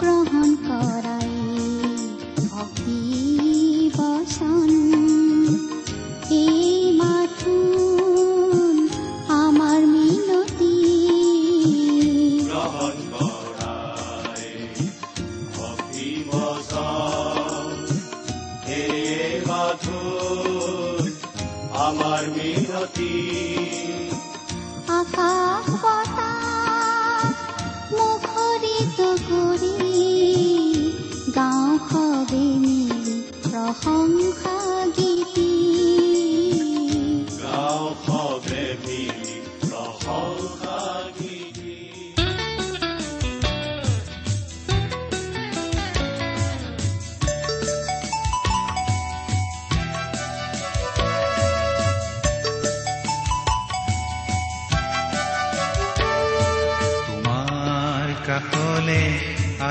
গ্ৰহণ কৰাই ভক্তি বচন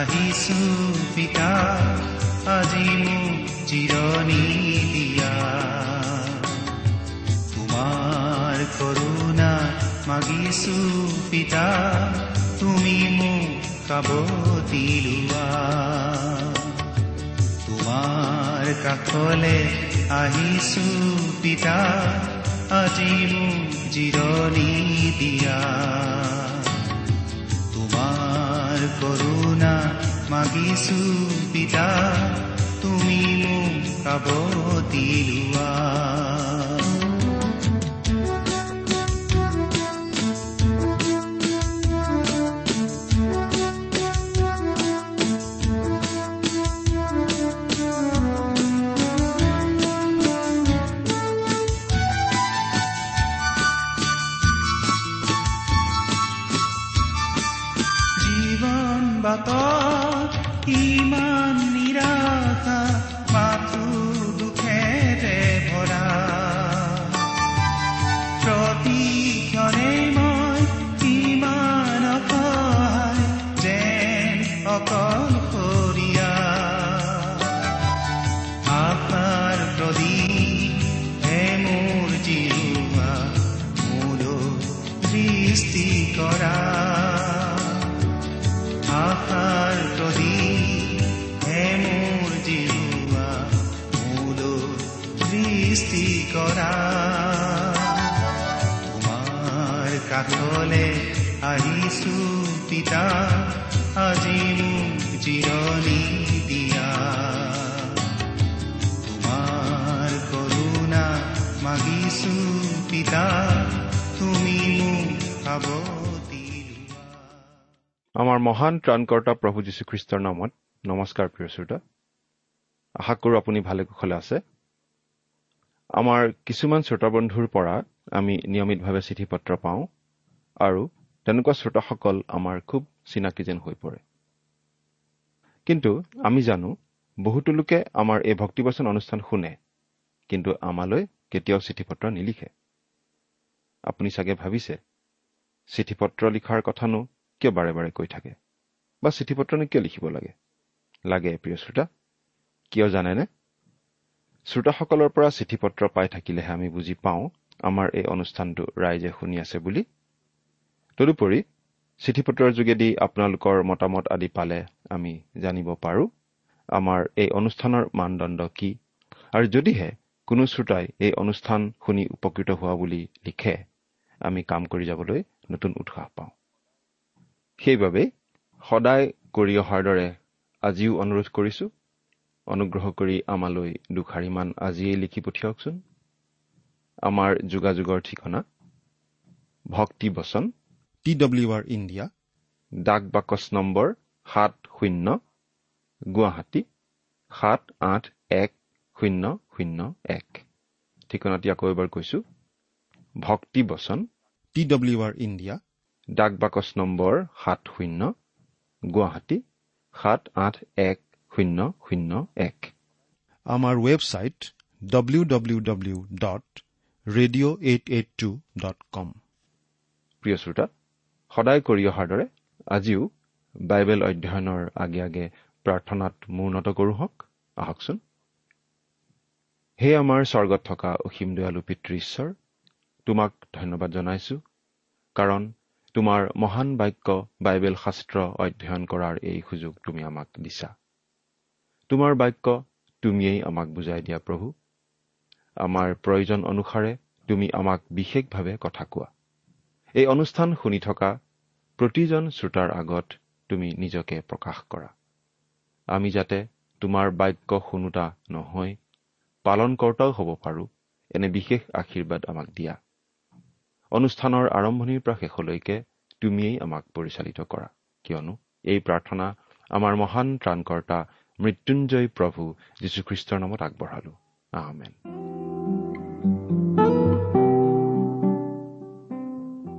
আহিছো পিতা আজি মোক জিৰণি দিয়া তোমাৰ কৰোণা মাগিছো পিতা তুমি মোক খাব দিলোৱা তোমাৰ কাষলে আহিছো পিতা আজি মোক জিৰণি দিয়া তোমাৰ কৰোণা মাগিছো পিতা তুমি মোক খাব দিলোৱা। কাষলে আহিছো পিতা আজি মোক জিৰণি দিয়া। তোমাৰ কৰোণা মাগিছো পিতা তুমি মোক খাব আমাৰ মহান ত্ৰাণকৰ্তা প্ৰভু যীশুখ্ৰীষ্টৰ নামত নমস্কাৰ প্ৰিয় শ্ৰোতা। আশা কৰোঁ আপুনি ভালে কুশলে আছে। আমাৰ কিছুমান শ্ৰোতাবন্ধুৰ পৰা আমি নিয়মিতভাৱে চিঠি পত্ৰ পাওঁ। আৰু তেনেকুৱা শ্ৰোতাসকল আমাৰ খুব চিনাকি যেন হৈ পৰে। কিন্তু আমি জানো বহুতো লোকে আমাৰ এই ভক্তিবচন অনুষ্ঠান শুনে কিন্তু আমালৈ কেতিয়াও চিঠি পত্ৰ নিলিখে। আপুনি চাগে ভাবিছে চিঠি পত্ৰ লিখাৰ কথানো কিয় বাৰে বাৰে কৈ থাকে? বা চিঠি পত্ৰনো কিয় লিখিব লাগে? লাগে প্ৰিয় শ্ৰোতা কিয় জানেনে? শ্ৰোতাসকলৰ পৰা চিঠি পত্ৰ পাই থাকিলেহে আমি বুজি পাওঁ আমাৰ এই অনুষ্ঠানটো ৰাইজে শুনি আছে বুলি তদুপৰি চিঠি পত্ৰৰ যোগেদি আপোনালোকৰ মতামত আদি পালে আমি জানিব পাৰোঁ আমাৰ এই অনুষ্ঠানৰ মানদণ্ড কি? আৰু যদিহে কোনো শ্ৰোতাই এই অনুষ্ঠান শুনি উপকৃত হোৱা বুলি লিখে আমি কাম কৰি যাবলৈ নতুন উৎসাহ পাওঁ। সেইবাবে সদায় কৰি অহাৰ দৰে আজিও অনুৰোধ কৰিছো অনুগ্ৰহ কৰি আমালৈ দুষাৰিমান আজিয়েই লিখি পঠিয়াওকচোন। আমাৰ যোগাযোগৰ ঠিকনা ভক্তি বচন টি ডব্লিউ আৰ ইণ্ডিয়া ডাক বাকচ নম্বৰ সাত শূন্য গুৱাহাটী সাত আঠ এক শূন্য শূন্য এক। ঠিকনাটি আকৌ এবাৰ কৈছো। ভক্তি বচন টি ডব্লিউ আৰ ইণ্ডিয়া ডাক বাকচ নম্বৰ সাত শূন্য গুৱাহাটী সাত আঠ এক শূন্য শূন্য এক। আমাৰ website W W W dot radio' eight eight two dot com প্ৰিয় শ্ৰোতা সদায় কৰি অহাৰ দৰে আজিও বাইবেল অধ্যয়নৰ আগে আগে প্ৰাৰ্থনাত মূৰ্ণত কৰোঁ হওক আহকচোন। হে আমাৰ স্বৰ্গত থকা অসীম দয়ালু পিতৃ ঈশ্বৰ তোমাক ধন্যবাদ জনাইছো কাৰণ তোমাৰ মহান বাক্য বাইবেল শাস্ত্ৰ অধ্যয়ন কৰাৰ এই সুযোগ তুমি আমাক দিছা। তোমাৰ বাক্য তুমিয়েই আমাক বুজাই দিয়া প্ৰভু। আমাৰ প্ৰয়োজন অনুসাৰে তুমি আমাক বিশেষভাৱে কথা কোৱা। এই অনুষ্ঠান শুনি থকা প্ৰতিজন শ্ৰোতাৰ আগত তুমি নিজকে প্ৰকাশ কৰা। আমি যাতে তোমাৰ বাক্য শুনোতা নহয় পালনকৰ্তাও হ'ব পাৰোঁ এনে বিশেষ আশীৰ্বাদ আমাক দিয়া। অনুষ্ঠানৰ আৰম্ভণিৰ পৰা শেষলৈকে তুমিয়েই আমাক পৰিচালিত কৰা কিয়নো এই প্ৰাৰ্থনা আমাৰ মহান ত্ৰাণকৰ্তা মৃত্যুঞ্জয় প্ৰভু যীশুখ্ৰীষ্টৰ নামত আগবঢ়ালো। আহমেন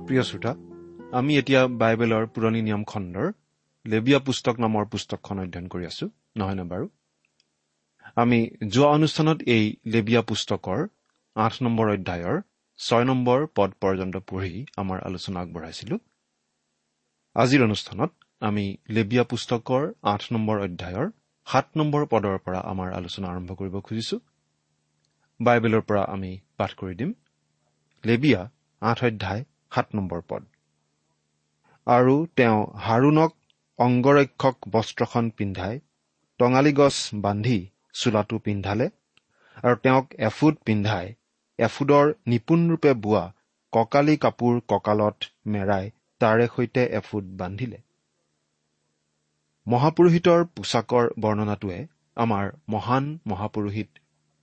প্ৰিয় শ্ৰোতা আমি এতিয়া বাইবেলৰ পুৰণি নিয়ম খণ্ডৰ লেবিয়া পুস্তক নামৰ পুস্তকখন অধ্যয়ন কৰি আছো নহয়নে বাৰু? আমি যোৱা অনুষ্ঠানত এই লেবিয়া পুস্তকৰ আঠ নম্বৰ অধ্যায়ৰ ছয় নম্বৰ পদ পৰ্যন্ত পঢ়ি আমাৰ আলোচনা আগবঢ়াইছিলো। আজিৰ অনুষ্ঠানত আমি লেবিয়া পুস্তকৰ আঠ নম্বৰ অধ্যায়ৰ সাত নম্বৰ পদৰ পৰা আমাৰ আলোচনা আৰম্ভ কৰিব খুজিছো। বাইবেলৰ পৰা আমি পাঠ কৰি দিম। লেবিয়া আঠ অধ্যায় সাত নম্বৰ পদ। আৰু তেওঁ হাৰুণক অংগৰক্ষক বস্ত্ৰখন পিন্ধাই টঙালি গছ বান্ধি চোলাটো পিন্ধালে আৰু তেওঁক এফুট পিন্ধাই। এফুডৰ নিপুণৰূপে বোৱা কঁকালি কাপোৰ কঁকালত মেৰাই তাৰে সৈতে এফুট বান্ধিলে। মহাপুৰোহিতৰ পোছাকৰ বৰ্ণনাটোৱে আমাৰ মহান মহাপুৰোহিত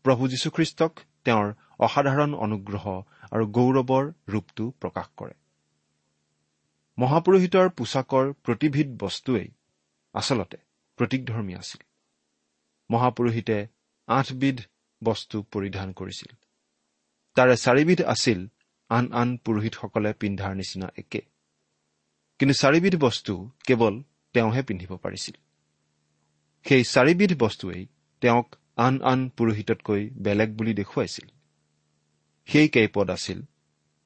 প্ৰভু যীশুখ্ৰীষ্টক তেওঁৰ অসাধাৰণ অনুগ্ৰহ আৰু গৌৰৱৰ ৰূপটো প্ৰকাশ কৰে। মহাপুৰোহিতৰ পোছাকৰ প্ৰতিবিধ বস্তুৱেই আচলতে প্ৰতীকধৰ্মী আছিল। মহাপুৰোহিতে আঠবিধ বস্তু পৰিধান কৰিছিল। তাৰে চাৰিবিধ আছিল আন আন পুৰোহিতসকলে পিন্ধাৰ নিচিনা একে। কিন্তু চাৰিবিধ বস্তু কেৱল তেওঁহে পিন্ধিব পাৰিছিল। সেই চাৰিবিধ বস্তুৱেই তেওঁক আন আন পুৰোহিততকৈ বেলেগ বুলি দেখুৱাইছিল। সেই কেইপদ আছিল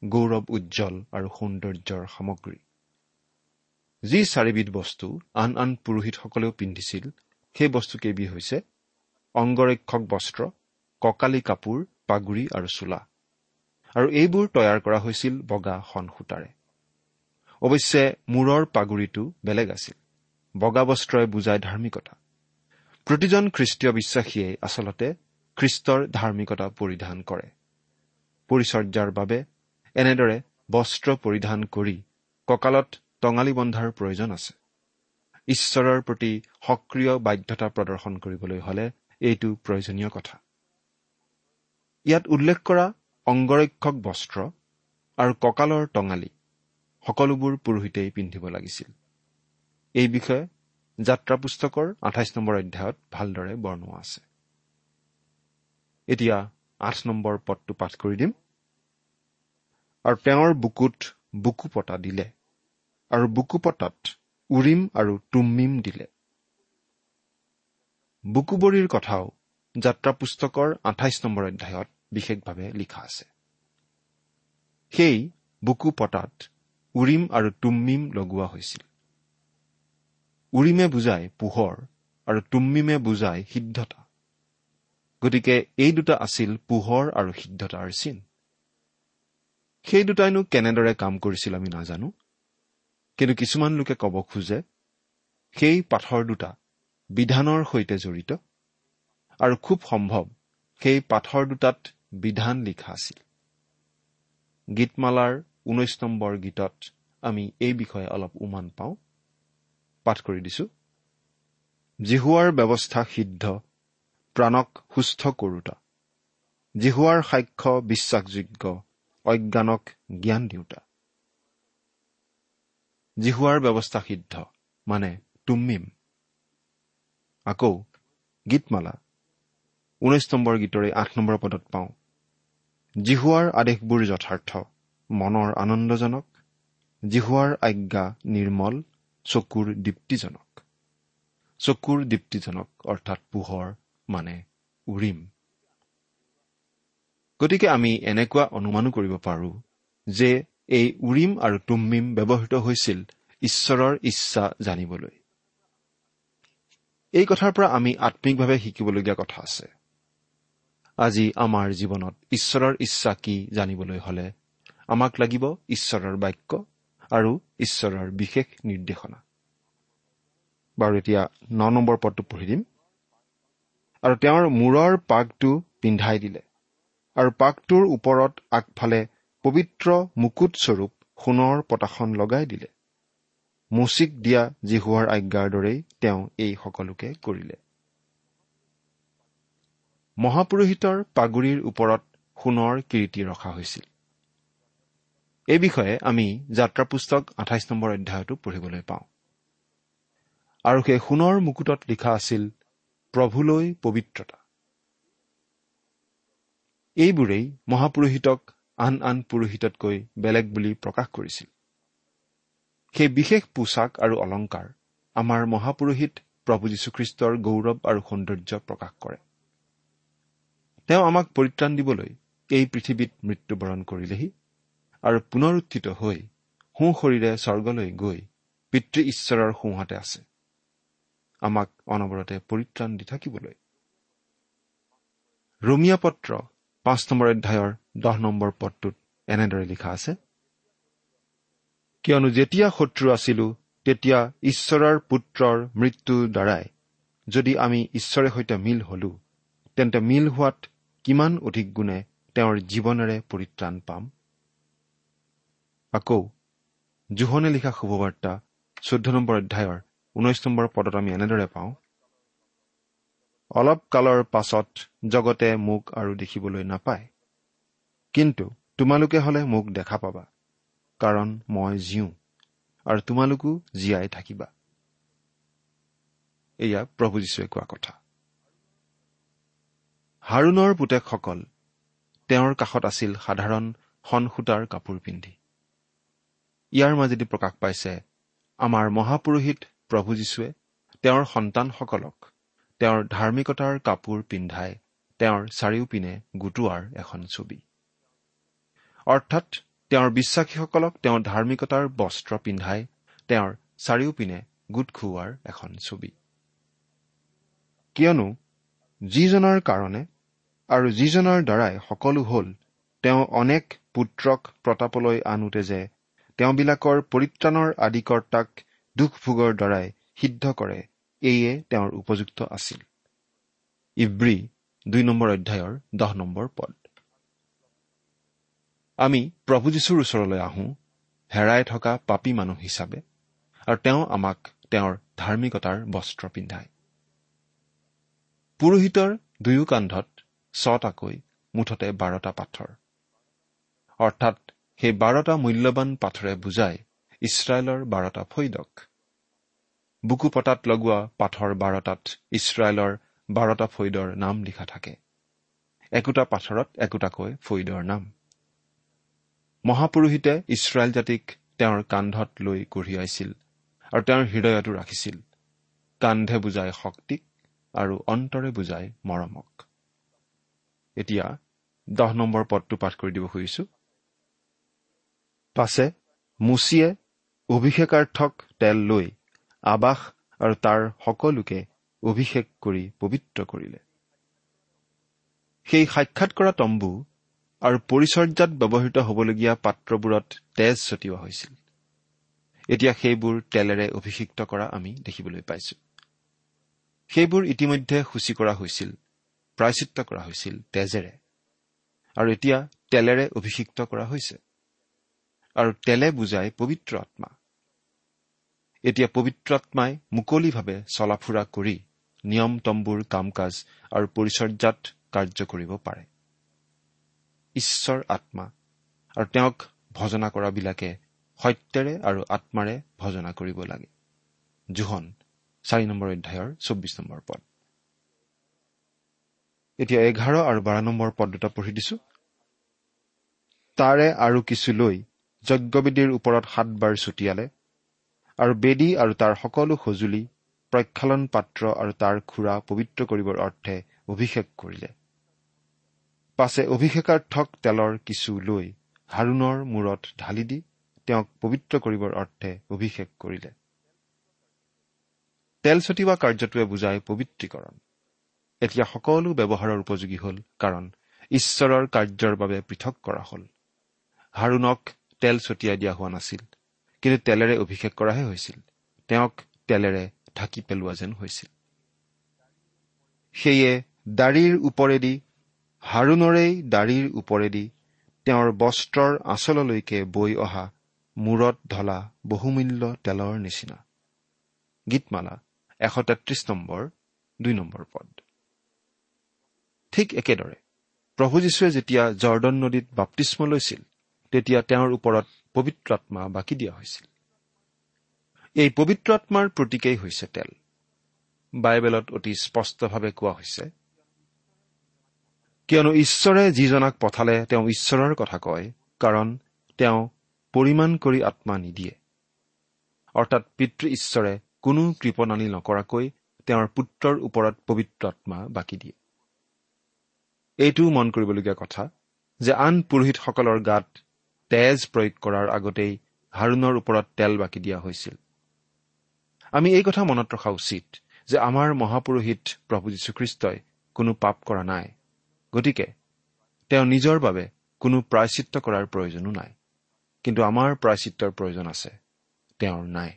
গৌৰৱ উজ্জ্বল আৰু সৌন্দৰ্যৰ সামগ্ৰী। যি চাৰিবিধ বস্তু আন আন পুৰোহিতসকলেও পিন্ধিছিল সেই বস্তুকেইবিধ হৈছে অংগৰক্ষক বস্ত্ৰ কঁকালি কাপোৰ পাগুৰি আৰু চোলা। আৰু এইবোৰ তৈয়াৰ কৰা হৈছিল বগা সন সূতাৰে। অৱশ্যে মূৰৰ পাগুৰিটো বেলেগ আছিল। বগা বস্ত্ৰই বুজায় ধাৰ্মিকতা। প্ৰতিজন খ্ৰীষ্টীয় বিশ্বাসীয়ে আচলতে খ্ৰীষ্টৰ ধাৰ্মিকতা পৰিধান কৰে। পৰিচৰ্যাৰ বাবে এনেদৰে বস্ত্ৰ পৰিধান কৰি কঁকালত টঙালি বন্ধাৰ প্ৰয়োজন আছে। ঈশ্বৰৰ প্ৰতি সক্ৰিয় বাধ্যতা প্ৰদৰ্শন কৰিবলৈ হলে এইটো প্ৰয়োজনীয় কথা। ইয়াত উল্লেখ কৰা অংগৰক্ষক বস্ত্ৰ আৰু কঁকালৰ টঙালি সকলোবোৰ পুৰোহিতেই পিন্ধিব লাগিছিল। এই বিষয়ে যাত্ৰা পুস্তকৰ আঠাইছ নম্বৰ অধ্যায়ত ভালদৰে বৰ্ণোৱা আছে। এতিয়া আঠ নম্বৰ পদটো পাঠ কৰি দিম। আৰু তেওঁৰ বুকুত বুকু পতা দিলে। আৰু বুকু পতাত উৰিম আৰু তুম্মিম দিলে। বুকুবৰীৰ কথাও যাত্ৰা পুস্তকৰ আঠাইছ নম্বৰ অধ্যায়ত বিশেষভাৱে লিখা আছে। সেই বুকু পতাত উৰিম আৰু তুম্মিম লগোৱা হৈছিল। উৰিমে বুজায় পোহৰ আৰু তুম্মিমে বুজায় সিদ্ধতা। গতিকে এই দুটা আছিল পোহৰ আৰু সিদ্ধতাৰ চিন। সেই দুটাইনো কেনেদৰে কাম কৰিছিল আমি নাজানো। কিন্তু কিছুমান লোকে ক'ব খোজে সেই পাথৰ দুটা বিধানৰ সৈতে জড়িত আৰু খুব সম্ভৱ সেই পাথৰ দুটাত বিধান লিখা আছিল। গীতমালাৰ ঊনৈশ নম্বৰ গীতত আমি এই বিষয়ে অলপ উমান পাওঁ। পাঠ কৰি দিছো। জিহুৱাৰ ব্যৱস্থা সিদ্ধ প্ৰাণক সুস্থ কৰোতা। জিহুৱাৰ সাক্ষ্য বিশ্বাসযোগ্য অজ্ঞানক জ্ঞান দিওঁতা। জিহুৱাৰ ব্যৱস্থা সিদ্ধ। মানে তুমিম। আকৌ গীতমালা। ঊনৈশ নম্বৰ গীতৰে আঠ নম্বৰ পদত পাওঁ। জিহুৱাৰ আদেশবোৰ যথাৰ্থ। মনৰ আনন্দজনক। জিহুৱাৰ আজ্ঞা নিৰ্মল। চকুৰ দীপ্তিজনক। চকুৰ দীপ্তিজনক অৰ্থাৎ পোহৰ মানে উৰিম। গতিকে আমি এনেকুৱা অনুমানো কৰিব পাৰো যে এই উৰিম আৰু তুম্মিম ব্যৱহৃত হৈছিল ঈশ্বৰৰ ইচ্ছা জানিবলৈ। এই কথাৰ পৰা আমি আত্মিকভাৱে শিকিবলগীয়া কথা আছে। আজি আমাৰ জীৱনত ঈশ্বৰৰ ইচ্ছা কি জানিবলৈ হলে আমাক লাগিব ঈশ্বৰৰ বাক্য আৰু ঈশ্বৰৰ বিশেষ নিৰ্দেশনা। বাৰু এতিয়া ন নম্বৰ পদটো পঢ়ি দিম। আৰু তেওঁৰ মূৰৰ পাকটো পিন্ধাই দিলে আৰু পাকটোৰ ওপৰত আগফালে পবিত্ৰ মুকুটস্বৰূপ সোণৰ পতাখন লগাই দিলে। মুচিক দিয়া জিহুৱাৰ আজ্ঞাৰ দৰেই তেওঁ এই সকলোকে কৰিলে। মহাপুৰোহিতৰ পাগুৰিৰ ওপৰত সোণৰ কিৰিটি ৰখা হৈছিল। এই বিষয়ে আমি যাত্ৰা পুস্তক আঠাইছ নম্বৰ অধ্যায়তো পঢ়িবলৈ পাওঁ। আৰু সেই সোণৰ মুকুটত লিখা আছিল প্ৰভুলৈ পবিত্ৰতা। এইবোৰেই মহাপুৰোহিতক আন আন পুৰোহিততকৈ বেলেগ বুলি প্ৰকাশ কৰিছিল। সেই বিশেষ পোছাক আৰু অলংকাৰ আমাৰ মহাপুৰোহিত প্ৰভু যীশুখ্ৰীষ্টৰ গৌৰৱ আৰু সৌন্দৰ্য প্ৰকাশ কৰে। তেওঁ আমাক পৰিত্ৰাণ দিবলৈ এই পৃথিৱীত মৃত্যুবৰণ কৰিলেহি আৰু পুনৰুত্থিত হৈ সোঁ শৰীৰে স্বৰ্গলৈ গৈ পিতৃ ঈশ্বৰৰ সোঁহাতে আছে। আমাক অনবৰতে পৰিত্ৰাণ দি থাকিবলৈ। ৰোমিয়া পত্ৰ পাঁচ নম্বৰ অধ্যায়ৰ দহ নম্বৰ পদটোত এনেদৰে লিখা আছে কিয়নো যেতিয়া শত্ৰু আছিলো তেতিয়া ঈশ্বৰৰ পুত্ৰৰ মৃত্যুৰ দ্বাৰাই যদি আমি ঈশ্বৰে সৈতে মিল হলো তেন্তে মিল হোৱাত কিমান অধিক গুণে তেওঁৰ জীৱনেৰে পৰিত্ৰাণ পাম? আকৌ জোহনে লিখা শুভবাৰ্তা চৈধ্য নম্বৰ অধ্যায়ৰ ঊনৈশ নম্বৰ পদত আমি এনেদৰে পাওঁ অলপ কালৰ পাছত জগতে মোক আৰু দেখিবলৈ নাপায়। কিন্তু তোমালোকে হলে মোক দেখা পাবা কাৰণ মই জীওঁ আৰু তোমালোকো জীয়াই থাকিবা। এয়া প্ৰভু যীশুৱে কোৱা কথা। হাৰুণৰ পুতেকসকল তেওঁৰ কাষত আছিল সাধাৰণ সনসূতাৰ কাপোৰ পিন্ধি। ইয়াৰ মাজেদি প্ৰকাশ পাইছে আমাৰ মহাপুৰোহিত প্ৰভু যীশুৱে তেওঁৰ সন্তানসকলক তেওঁৰ ধাৰ্মিকতাৰ কাপোৰ পিন্ধাই তেওঁৰ চাৰিওপিনে গোটোৱাৰ এখন ছবি। অৰ্থাৎ তেওঁৰ বিশ্বাসীসকলক তেওঁৰ ধাৰ্মিকতাৰ বস্ত্ৰ পিন্ধাই তেওঁৰ চাৰিওপিনে গোট খুওৱাৰ এখন ছবি। কিয়নো যিজনৰ কাৰণে আৰু যিজনৰ দ্বাৰাই সকলো হল তেওঁ অনেক পুত্ৰক প্ৰতাপলৈ আনোতে যে তেওঁবিলাকৰ পৰিত্ৰাণৰ আদিকৰ্তাক দুখ ভোগৰ দ্বাৰাই সিদ্ধ কৰে এয়ে তেওঁৰ উপযুক্ত আছিল। ইব্ৰী দুই নম্বৰ অধ্যায়ৰ দহ নম্বৰ পদ। আমি প্ৰভু যীশুৰ ওচৰলৈ আহোঁ হেৰাই থকা পাপী মানুহ হিচাপে আৰু তেওঁ আমাক তেওঁৰ ধাৰ্মিকতাৰ বস্ত্ৰ পিন্ধায়। পুৰোহিতৰ দুয়ো কান্ধত ছটাকৈ মুঠতে বাৰটা পাথৰ। অৰ্থাৎ সেই বাৰটা মূল্যৱান পাথৰে বুজাই ইছৰাইলৰ বাৰটা ফৈদক। বুকু পতাত লগোৱা পাথৰ বাৰটাত ইছৰাইলৰ বাৰটা ফৈদৰ নাম লিখা থাকে। একোটা পাথৰত একোটাকৈ ফৈদৰ নাম। মহাপুৰোহিতে ইছৰাইল জাতিক তেওঁৰ কান্ধত লৈ কঢ়িয়াইছিল আৰু তেওঁৰ হৃদয়তো ৰাখিছিল। কান্ধে বুজাই শক্তিক আৰু অন্তৰে বুজাই মৰমক। এতিয়া দহ নম্বৰ পদটো পাঠ কৰি দিব খুজিছো। পাছে মুচিয়ে অভিষেকাৰ্থক তেল লৈ আবাস আৰু তাৰ সকলোকে অভিষেক কৰি পবিত্ৰ কৰিলে। সেই সাক্ষাৎ কৰা তম্বু আৰু পৰিচৰ্যাত ব্যৱহৃত হবলগীয়া পাত্ৰবোৰত তেজ ছটিওৱা হৈছিল। এতিয়া সেইবোৰ তেলেৰে অভিষিক্ত কৰা আমি দেখিবলৈ পাইছো। সেইবোৰ ইতিমধ্যে সূচী কৰা হৈছিল প্ৰায়চিত্ৰ কৰা হৈছিল তেজেৰে। আৰু এতিয়া তেলেৰে অভিষিক্ত কৰা হৈছে। আৰু তেলে বুজাই পবিত্ৰ আত্মা। এতিয়া পবিত্ৰ আত্মাই মুকলিভাৱে চলাফুৰা কৰি নিয়ম তম্বুৰ কাম কাজ আৰু পৰিচৰ্যাত কাৰ্য কৰিব পাৰে। ঈশ্বৰ আত্মা। আৰু তেওঁক ভজনা কৰাবিলাকে সত্যেৰে আৰু আত্মাৰে ভজনা কৰিব লাগে। জোহন চাৰি নম্বৰ অধ্যায়ৰ চৌব্বিছ নম্বৰ পদ। এতিয়া এঘাৰ আৰু বাৰ নম্বৰ পদ দুটা পঢ়ি দিছো। তাৰে আৰু কিছু লৈ যজ্ঞবেদীৰ ওপৰত সাতবাৰ ছটিয়ালে আৰু বেদী আৰু তাৰ সকলো সঁজুলি প্ৰক্ষালন পাত্ৰ আৰু তাৰ খুৰা পবিত্ৰ কৰিবৰ অৰ্থে অভিষেক কৰিলে। পাছে অভিষেকাৰ্থক তেলৰ কিছু লৈ হাৰুণৰ মূৰত ঢালি দি তেওঁক পবিত্ৰ কৰিবৰ অৰ্থে অভিষেক কৰিলে। তেল ছটিওৱা কাৰ্যটোৱে বুজায় পবিত্ৰীকৰণ। এতিয়া সকলো ব্যৱহাৰৰ উপযোগী হ'ল কাৰণ ঈশ্বৰৰ কাৰ্যৰ বাবে পৃথক কৰা হ'ল। হাৰুণক তেল ছটিয়াই দিয়া হোৱা নাছিল কিন্তু তেলেৰে অভিষেক কৰাহে হৈছিল। তেওঁক তেলেৰে ঢাকি পেলোৱা যেন হৈছিল। সেয়ে দাড়িৰ ওপৰেদি হাৰুণৰেই দাড়িৰ ওপৰেদি তেওঁৰ বস্ত্ৰৰ আচললৈকে বৈ অহা মূৰত ঢলা বহুমূল্য তেলৰ নিচিনা। গীতমালা এশ তেত্ৰিশ নম্বৰ দুই নম্বৰ পদ। ঠিক একেদৰে প্ৰভু যীশুৱে যেতিয়া জৰ্দন নদীত বাপ্তিস্ম লৈছিল তেতিয়া তেওঁৰ ওপৰত পবিত্ৰ আত্মা বাকি দিয়া হৈছিল। এই পবিত্ৰ আত্মাৰ প্ৰতীকেই হৈছে তেল। বাইবেলত অতি স্পষ্টভাৱে কোৱা হৈছে কিয়নো ঈশ্বৰে যিজনাক পঠালে তেওঁ ঈশ্বৰৰ কথা কয় কাৰণ তেওঁ পৰিমাণ কৰি আত্মা নিদিয়ে। অৰ্থাৎ পিতৃ ঈশ্বৰে কোনো কৃপণালী নকৰাকৈ তেওঁৰ পুত্ৰৰ ওপৰত পবিত্ৰ আত্মা বাকি দিয়ে। এইটোও মন কৰিবলগীয়া কথা যে আন পুৰোহিতসকলৰ গাত তেজ প্ৰয়োগ কৰাৰ আগতেই হাৰুণৰ ওপৰত তেল বাকি দিয়া হৈছিল। আমি এই কথা মনত ৰখা উচিত যে আমাৰ মহাপুৰোহিত প্ৰভু যীশুখ্ৰীষ্টই কোনো পাপ কৰা নাই। গতিকে তেওঁ নিজৰ বাবে কোনো প্ৰায়চিত্ৰ কৰাৰ প্ৰয়োজনো নাই। কিন্তু আমাৰ প্ৰায়চিত্ৰৰ প্ৰয়োজন আছে তেওঁৰ নাই।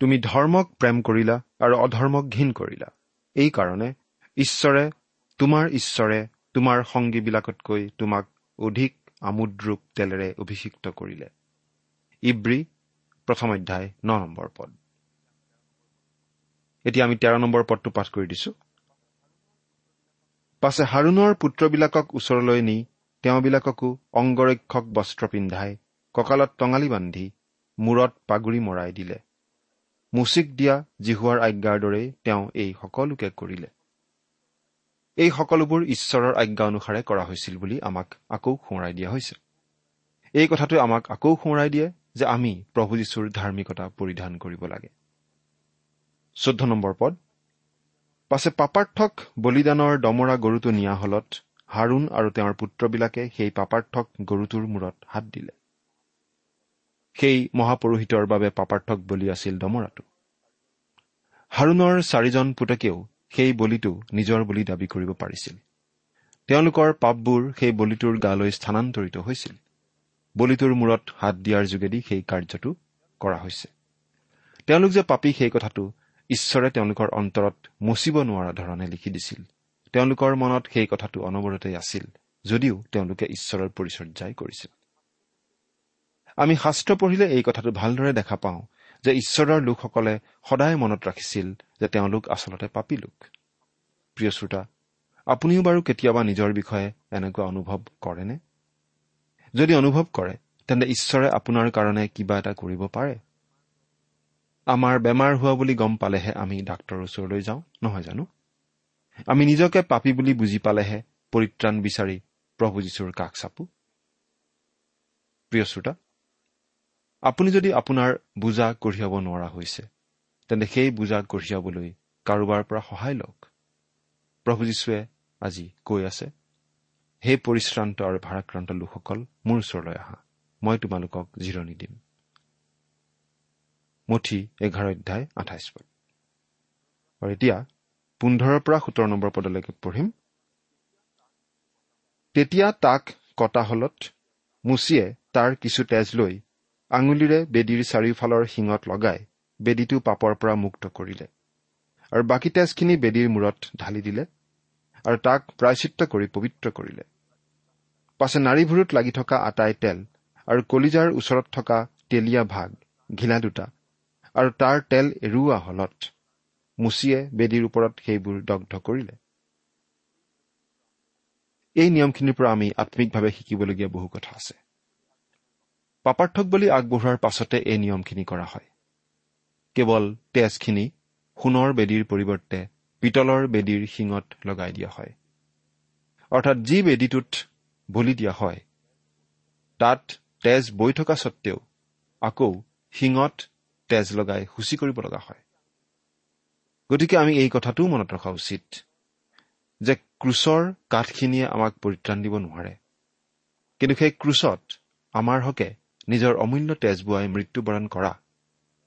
তুমি ধৰ্মক প্ৰেম কৰিলা আৰু অধৰ্মক ঘীন কৰিলা। এইকাৰণে ঈশ্বৰে তোমাৰ ঈশ্বৰে তোমাৰ সংগীবিলাকতকৈ তোমাক অধিক আমোদৰূপ তেলেৰে অভিষিক্ত কৰিলে। ইব্ৰী প্ৰথম অধ্যায় ন নম্বৰ পদ। এতিয়া আমি তেৰ নম্বৰ পদটো পাঠ কৰি দিছো। পাছে হাৰুণৰ পুত্ৰবিলাকক ওচৰলৈ নি তেওঁবিলাককো অংগৰক্ষক বস্ত্ৰ পিন্ধাই কঁকালত টঙালি বান্ধি মূৰত পাগুৰি মৰাই দিলে। মুচিক দিয়া জিহুৱাৰ আজ্ঞাৰ দৰেই তেওঁ এই সকলোকে কৰিলে। এই সকলোবোৰ ঈশ্বৰৰ আজ্ঞা অনুসাৰে কৰা হৈছিল বুলি আমাক আকৌ সোঁৱৰাই দিয়া হৈছে। এই কথাটোৱে আমাক আকৌ সোঁৱৰাই দিয়ে যে আমি প্ৰভু যীশুৰ ধাৰ্মিকতা পৰিধান কৰিব লাগে। চৈধ্য নম্বৰ পদ পাছে পাপাৰ্থক বলিদানৰ দমৰা গৰুটো নিয়া হলত হাৰুণ আৰু তেওঁৰ পুত্ৰবিলাকে সেই পাপাৰ্থক গৰুটোৰ মূৰত হাত দিলে। সেই মহাপুৰোহিতৰ বাবে পাপাৰ্থক বলি আছিল দমৰাটো। হাৰুণৰ চাৰিজন পুতেকেও সেই বলিটো নিজৰ বুলি দাবী কৰিব পাৰিছিল। তেওঁলোকৰ পাপবোৰ সেই বলিটোৰ গালৈ স্থানান্তৰিত হৈছিল। বলিটোৰ মূৰত হাত দিয়াৰ যোগেদি সেই কাৰ্যটো কৰা হৈছে। তেওঁলোক যে পাপী সেই কথাটো ঈশ্বৰে তেওঁলোকৰ অন্তৰত মচিব নোৱাৰা ধৰণে লিখি দিছিল। তেওঁলোকৰ মনত সেই কথাটো অনবৰতেই আছিল যদিও তেওঁলোকে ঈশ্বৰৰ পৰিচৰ্যাই কৰিছিল। আমি শাস্ত্ৰ পঢ়িলে এই কথাটো ভালদৰে দেখা পাওঁ যে ঈশ্বৰৰ লোকসকলে সদায় মনত ৰাখিছিল যে তেওঁলোক আচলতে পাপী লোক। প্ৰিয় শ্ৰোতা আপুনিও বাৰু কেতিয়াবা নিজৰ বিষয়ে এনেকুৱা অনুভৱ কৰেনে? যদি অনুভৱ কৰে তেন্তে ঈশ্বৰে আপোনাৰ কাৰণে কিবা এটা কৰিব পাৰে। আমাৰ বেমাৰ হোৱা বুলি গম পালেহে আমি ডাক্তৰৰ ওচৰলৈ যাওঁ নহয় জানো? আমি নিজকে পাপী বুলি বুজি পালেহে পৰিত্ৰাণ বিচাৰি প্ৰভু যীশুৰ কাষ চাপো। প্ৰিয় শ্ৰোতা আপুনি যদি আপোনাৰ বোজা কঢ়িয়াব নোৱাৰা হৈছে তেন্তে সেই বোজা কঢ়িয়াবলৈ কাৰোবাৰ পৰা সহায় লওক। প্ৰভু যীশুৱে আজি কৈ আছে সেই পৰিশ্ৰান্ত আৰু ভাৰাক্ৰান্ত লোকসকল মোৰ ওচৰলৈ আহা। মই তোমালোকক জিৰণি দিম। মুঠি এঘাৰ অধ্যায় আঠাইছ পদ। আৰু এতিয়া পোন্ধৰৰ পৰা সোতৰ নম্বৰ পদলৈকে পঢ়িম। তেতিয়া তাক কটা হলত মুচিয়ে তাৰ কিছু তেজ লৈ আঙুলিৰে বেদীৰ চাৰিওফালৰ শিঙত লগাই বেদীটো পাপৰ পৰা মুক্ত কৰিলে। আৰু বাকী তেজখিনি বেদীৰ মূৰত ঢালি দিলে আৰু তাক প্ৰায়চিত্ৰ কৰি পবিত্ৰ কৰিলে। পাছে নাৰীভুৰুত লাগি থকা আটাই তেল আৰু কলিজাৰ ওচৰত থকা তেলীয়া ভাগ ঘিলা দুটা আৰু তাৰ তেল এৰুওৱা হলত মুচিয়ে বেদীৰ ওপৰত সেইবোৰ দগ্ধ কৰিলে। এই নিয়মখিনিৰ পৰা আমি আম্মিকভাৱে শিকিবলগীয়া বহু কথা আছে। পাপাৰ্থক বুলি আগবঢ়োৱাৰ পাছতে এই নিয়মখিনি কৰা হয়। কেৱল তেজখিনি সোণৰ বেদীৰ পৰিৱৰ্তে পিতলৰ বেদীৰ শিঙত লগাই দিয়া হয়। অৰ্থাৎ যি বেদীটোত বলি দিয়া হয় তাত তেজ বৈ থকা স্বত্তেও আকৌ শিঙত তেজ লগাই সূচী কৰিব লগা হয়। গতিকে আমি এই কথাটোও মনত ৰখা উচিত যে ক্ৰুচৰ কাঠখিনিয়ে আমাক পৰিত্ৰাণ দিব নোৱাৰে। কিন্তু সেই ক্ৰুচত আমাৰ হকে নিজৰ অমূল্য তেজ বোৱাই মৃত্যুবৰণ কৰা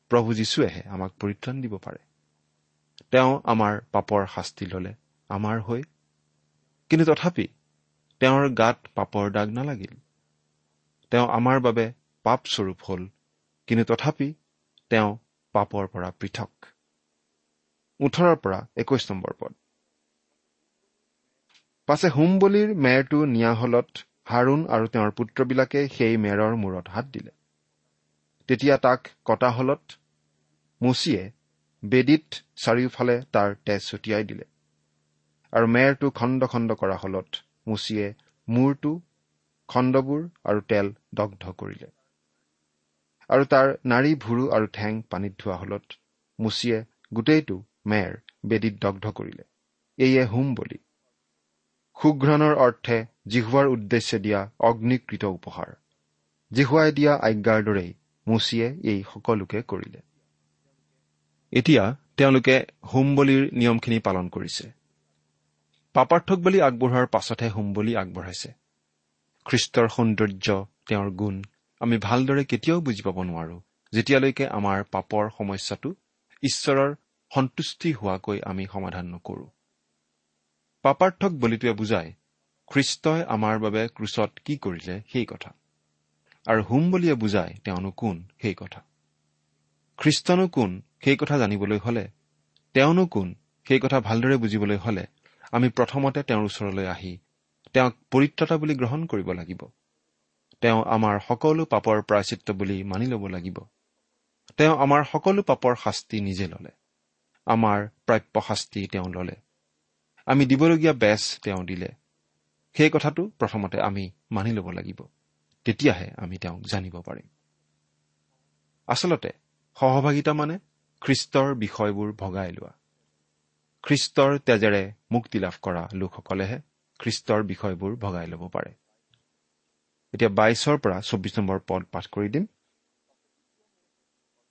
প্ৰভু যীশুৱেহে আমাক পৰিত্ৰাণ দিব পাৰে। তেওঁ আমাৰ পাপৰ শাস্তি ললে আমাৰ হৈ। কিন্তু তথাপি তেওঁৰ গাত পাপৰ দাগ নালাগিল। তেওঁ আমাৰ বাবে পাপস্বৰূপ হ'ল। কিন্তু তথাপি তেওঁ পাপৰ পৰা পৃথক। ওঠৰৰ পৰা একৈশ নম্বৰ পদ। পাছে হোমবলিৰ মেৰটো নিয়া হলত হাৰুণ আৰু তেওঁৰ পুত্ৰবিলাকে সেই মেৰৰ মূৰত হাত দিলে। তেতিয়া তাক কটা হলত মুচিয়ে বেদীত চাৰিওফালে তাৰ তেজ ছটিয়াই দিলে আৰু মেৰটো খণ্ড খণ্ড কৰা হলত মুচিয়ে মূৰটো খণ্ডবোৰ আৰু তেল দগ্ধ কৰিলে। আৰু তাৰ নাৰী ভুৰু আৰু ঠেং পানীত ধোৱা হলত মুচিয়ে গোটেইটো মেৰ বেদীত দগ্ধ কৰিলে। এয়ে হোম বুলি। সুঘ্ৰণৰ অৰ্থে জিহুৱাৰ উদ্দেশ্যে দিয়া অগ্নিকৃত উপহাৰ। জিহুৱাই দিয়া আজ্ঞাৰ দৰেই মুচিয়ে এই সকলোকে কৰিলে। এতিয়া তেওঁলোকে হোম বলিৰ নিয়মখিনি পালন কৰিছে। পাপাৰ্থক বলি আগবঢ়োৱাৰ পাছতহে হোম বলি আগবঢ়াইছে। খ্ৰীষ্টৰ সৌন্দৰ্য তেওঁৰ গুণ আমি ভালদৰে কেতিয়াও বুজি পাব নোৱাৰো যেতিয়ালৈকে আমাৰ পাপৰ সমস্যাটো ঈশ্বৰৰ সন্তুষ্টি হোৱাকৈ আমি সমাধান নকৰো। পাপাৰ্থক বলিটোৱে বুজায় খ্ৰীষ্টই আমাৰ বাবে ক্ৰুচত কি কৰিলে সেই কথা। আৰু হোম বলিয়ে বুজায় তেওঁনো কোন? সেই কথা। খ্ৰীষ্টনো কোন? সেই কথা জানিবলৈ হলে তেওঁনো কোন? সেই কথা ভালদৰে বুজিবলৈ হলে আমি প্ৰথমতে তেওঁৰ ওচৰলৈ আহি তেওঁক পৰিত্ৰতা বুলি গ্ৰহণ কৰিব লাগিব। তেওঁ আমাৰ সকলো পাপৰ প্ৰাচিত্য বুলি মানি ল'ব লাগিব। তেওঁ আমাৰ সকলো পাপৰ শাস্তি নিজে ললে। আমাৰ প্ৰাপ্য শাস্তি তেওঁ ললে। আমি দিবলগীয়া বেচ তেওঁ দিলে। সেই কথাটো প্ৰথমতে আমি মানি ল'ব লাগিব। তেতিয়াহে আমি তেওঁক জানিব পাৰিম। আচলতে সহভাগিতা মানে খ্ৰীষ্টৰ বিষয়বোৰ ভগাই লোৱা। খ্ৰীষ্টৰ তেজেৰে মুক্তি লাভ কৰা লোকসকলেহে খ্ৰীষ্টৰ বিষয়বোৰ ভগাই ল'ব পাৰে। এতিয়া বাইছৰ পৰা চৌবিছ নম্বৰ পদ পাঠ কৰি দিম।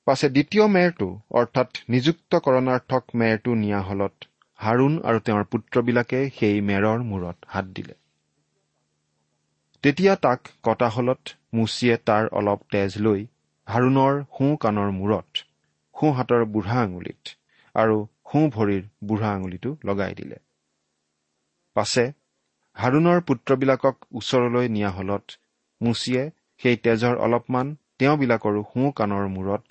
পাছে দ্বিতীয় মেৰটো অৰ্থাৎ নিযুক্তকৰণাৰ্থক মেৰটো নিয়া হলত হাৰুণ আৰু তেওঁৰ পুত্ৰবিলাকে সেই মেৰৰ মূৰত হাত দিলে। তেতিয়া তাক কটা হলত মুচিয়ে তাৰ অলপ তেজ লৈ হাৰুণৰ সোঁ কাণৰ মূৰত সোঁ হাতৰ বুঢ়া আঙুলিত আৰু সোঁ ভৰিৰ বুঢ়া আঙুলিটো লগাই দিলে। পাছে হাৰুণৰ পুত্ৰবিলাকক ওচৰলৈ নিয়া হলত মুচিয়ে সেই তেজৰ অলপমান তেওঁবিলাকৰো সোঁ কাণৰ মূৰত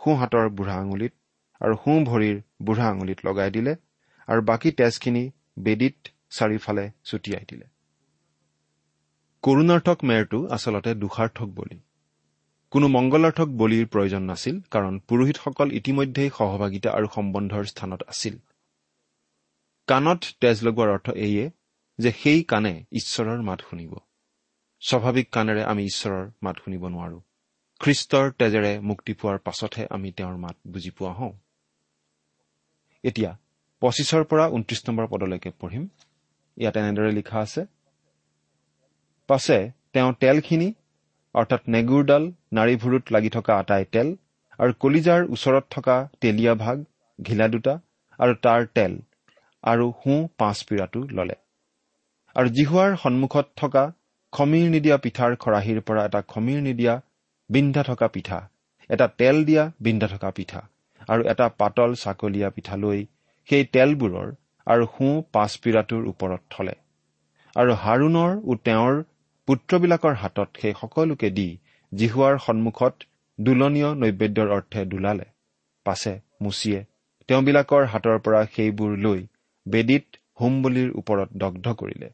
সোঁ হাতৰ বুঢ়া আঙুলিত আৰু সোঁ ভৰিৰ বুঢ়া আঙুলিত লগাই দিলে আৰু বাকী তেজখিনি বেদীত চাৰিওফালে ছটিয়াই দিলে। কৰুণাৰ্থক মেৰটো আচলতে দুষাৰ্থক বলি। কোনো মংগলাৰ্থক বলিৰ প্ৰয়োজন নাছিল কাৰণ পুৰোহিতসকল ইতিমধ্যেই সহভাগিতা আৰু সম্বন্ধৰ স্থানত আছিল। কাণত তেজ লগোৱাৰ অৰ্থ এইয়ে যে সেই কাণে ঈশ্বৰৰ মাত শুনিব। স্বাভাৱিক কাণেৰে আমি ঈশ্বৰৰ মাত শুনিব নোৱাৰো। খ্ৰীষ্টৰ তেজেৰে মুক্তি পোৱাৰ পাছতহে আমি তেওঁৰ মাত বুজি পোৱা হওঁ। এতিয়া পঁচিছৰ পৰা ঊনত্ৰিশ নম্বৰ পদলৈকে পঢ়িম। ইয়াত এনেদৰে লিখা আছে পাছে তেওঁ তেলখিনি অৰ্থাৎ নেগুৰডাল নাৰীভুৰুত লাগি থকা আটাই তেল আৰু কলিজাৰ ওচৰত থকা তেলীয়া ভাগ ঘিলা দুটা আৰু তাৰ তেল আৰু সোঁ পাঁচ পীৰাটো ললে। আৰু জিহুৱাৰ সন্মুখত থকা খমিৰ নিদিয়া পিঠাৰ খৰাহীৰ পৰা এটা খমিৰ নিদিয়া বিন্ধা থকা পিঠা এটা তেল দিয়া বিন্ধা থকা পিঠা আৰু এটা পাতল চাকলীয়া পিঠা লৈ সেই তেলবোৰৰ আৰু সোঁ পাঁচপিৰাটোৰ ওপৰত থলে। আৰু হাৰুণৰ ও তেওঁৰ পুত্ৰবিলাকৰ হাতত সেই সকলোকে দি জিহুৱাৰ সন্মুখত দোলনীয় নৈবেদ্যৰ অৰ্থে দোলালে। পাছে মুচিয়ে তেওঁবিলাকৰ হাতৰ পৰা সেইবোৰ লৈ বেদীত হোমবলিৰ ওপৰত দগ্ধ কৰিলে।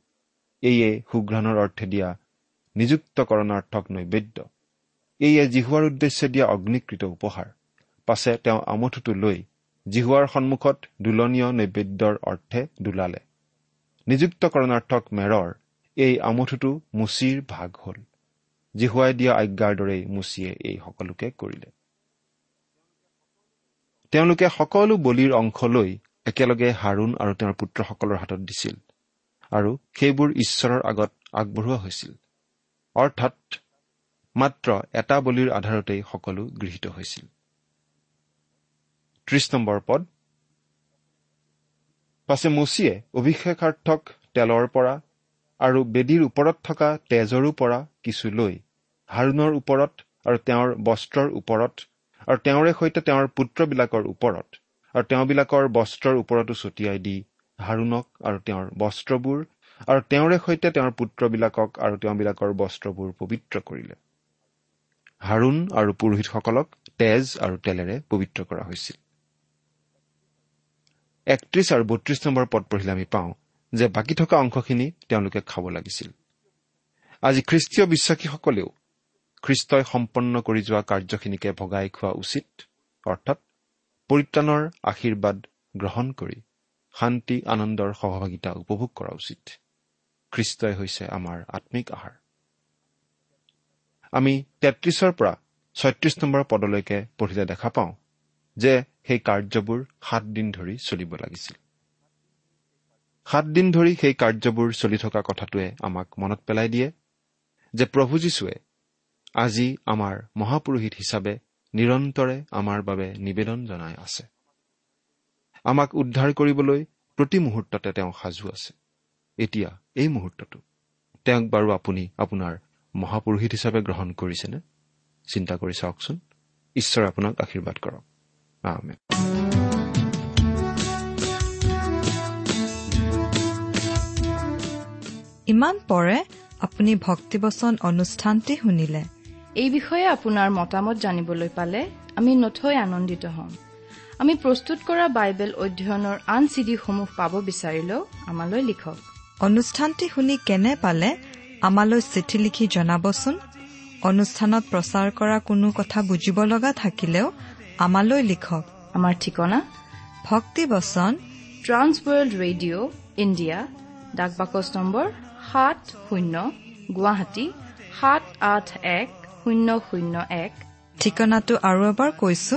এয়ে সুঘ্ৰাণৰ অৰ্থে দিয়া নিযুক্তকৰণাৰ্থক নৈবেদ্য। এয়ে জিহুৱাৰ উদ্দেশ্যে দিয়া অগ্নিকৃত উপহাৰ। পাছে তেওঁ আমঠুটো লৈ জিহুৱাৰ সন্মুখত দোলনীয় নৈবেদ্যৰ অৰ্থে দোলালে। নিযুক্তকৰণাৰ্থক মেৰৰ এই আমঠুটো মুচিৰ ভাগ হ'ল। জিহুৱাই দিয়া আজ্ঞাৰ দৰেই মুচিয়ে এই সকলোকে কৰিলে। তেওঁলোকে সকলো বলিৰ অংশ লৈ একেলগে হাৰুণ আৰু তেওঁৰ পুত্ৰসকলৰ হাতত দিছিল। আৰু সেইবোৰ ঈশ্বৰৰ আগত আগবঢ়োৱা হৈছিল। অৰ্থাৎ মাত্ৰ এটা বলিৰ আধাৰতেই সকলো গৃহীত হৈছিল। ত্ৰিশ নম্বৰ পদ। পাছে মচিয়ে অভিষেকাৰ্থক তেলৰ পৰা আৰু বেদীৰ ওপৰত থকা তেজৰো পৰা কিছু লৈ হাৰুণৰ ওপৰত আৰু তেওঁৰ বস্ত্ৰৰ ওপৰত আৰু তেওঁৰে সৈতে তেওঁৰ পুত্ৰবিলাকৰ ওপৰত আৰু তেওঁবিলাকৰ বস্ত্ৰৰ ওপৰতো ছটিয়াই দি হাৰুণক আৰু তেওঁৰ বস্ত্ৰবোৰ আৰু তেওঁৰে সৈতে তেওঁৰ পুত্ৰবিলাকক আৰু তেওঁবিলাকৰ বস্ত্ৰবোৰ পবিত্ৰ কৰিলে। হাৰুণ আৰু পুৰোহিতসকলক তেজ আৰু তেলেৰে পবিত্ৰ কৰা হৈছিল। একত্ৰিশ আৰু বত্ৰিশ নম্বৰ পদ পঢ়িলে আমি পাওঁ যে বাকী থকা অংশখিনি তেওঁলোকে খাব লাগিছিল। আজি খ্ৰীষ্টীয় বিশ্বাসীসকলেও খ্ৰীষ্টই সম্পন্ন কৰি যোৱা কাৰ্যখিনিকে ভগাই খোৱা উচিত অৰ্থাৎ পৰিত্ৰাণৰ আশীৰ্বাদ গ্ৰহণ কৰি শান্তি আনন্দৰ সহভাগিতা উপভোগ কৰা উচিত। খ্ৰীষ্টই হৈছে আমাৰ আত্মিক আহাৰ। আমি তেত্ৰিশৰ পৰা ছয়ত্ৰিশ নম্বৰ পদলৈকে পঢ়িলে দেখা পাওঁ যে সেই কাৰ্যবোৰ সাতদিন ধৰি চলিব লাগিছিল। সাতদিন ধৰি সেই কাৰ্যবোৰ চলি থকা কথাটোৱে আমাক মনত পেলাই দিয়ে যে প্ৰভু যীশুৱে আজি আমাৰ মহাপুৰোহিত হিচাপে নিৰন্তৰে আমাৰ বাবে নিবেদন জনাই আছে। আমাক উদ্ধাৰ কৰিবলৈ প্ৰতি মুহূৰ্ততে তেওঁ সাজু আছে। এতিয়া এই মুহূৰ্তটো তেওঁক বাৰু আপুনি আপোনাৰ মহাপুৰোহিত হিচাপে গ্ৰহণ কৰিছেনে? চিন্তা কৰি চাওকচোন। ঈশ্বৰে আপোনাক আশীৰ্বাদ কৰক। ইমান পৰে আপুনি ভক্তিবচন অনুষ্ঠানটি শুনিলে। এই বিষয়ে আপোনাৰ মতামত জানিবলৈ পালে আমি নথৈ আনন্দিত হ'ম। আমি প্ৰস্তুত কৰা বাইবেল অধ্যয়নৰ আন চিডিসমূহ পাব বিচাৰিলেও আমালৈ লিখক। অনুষ্ঠানটি শুনি কেনে পালে আমালৈ চিঠি লিখি জনাবচোন? অনুষ্ঠানত প্ৰচাৰ কৰা কোনো কথা বুজিব লগা থাকিলেও আমালৈ লিখক। আমাৰ ঠিকনা? ভক্তিবচন ট্ৰান্স ৱৰ্ল্ড ৰেডিঅ' ইণ্ডিয়া ডাক বাকচ নম্বৰ সাত শূন্য গুৱাহাটী সাত আঠ এক শূন্য শূন্য এক। ঠিকনাটো আৰু এবাৰ কৈছো।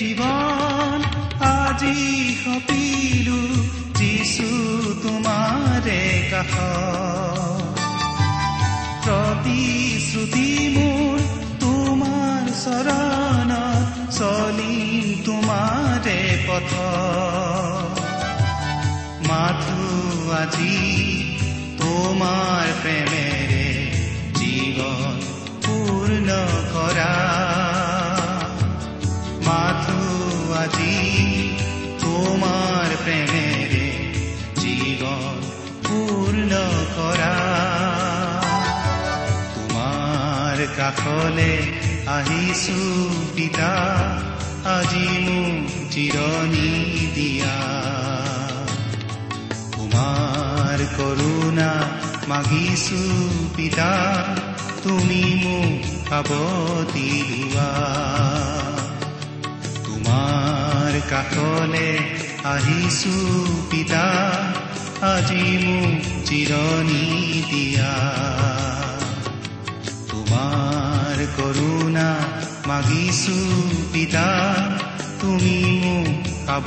জীৱন আজি সপিলো যিছু তোমাৰে কাষ প্ৰতিশ্ৰুতি মোৰ তোমাৰ চৰণ চলিম তোমাৰে পথ মাথো আজি তোমাৰ প্ৰেমেৰে জীৱন পূৰ্ণ কৰা মাথো আজি তোমাৰ প্ৰেমেৰে জীৱন পূৰ্ণ কৰা তোমাৰ কাষলে আহিছো পিতা আজি মোক জিৰণি দিয়া তোমাৰ কৰোণা মাগিছো পিতা তুমি মোক সাৱতি লোৱা তোমাৰ কাষলে আহিছো পিতা আজি মোক চিৰণি দিয়া। তোমাৰ কৰোণা মাগিছো পিতা তুমি মোক খাব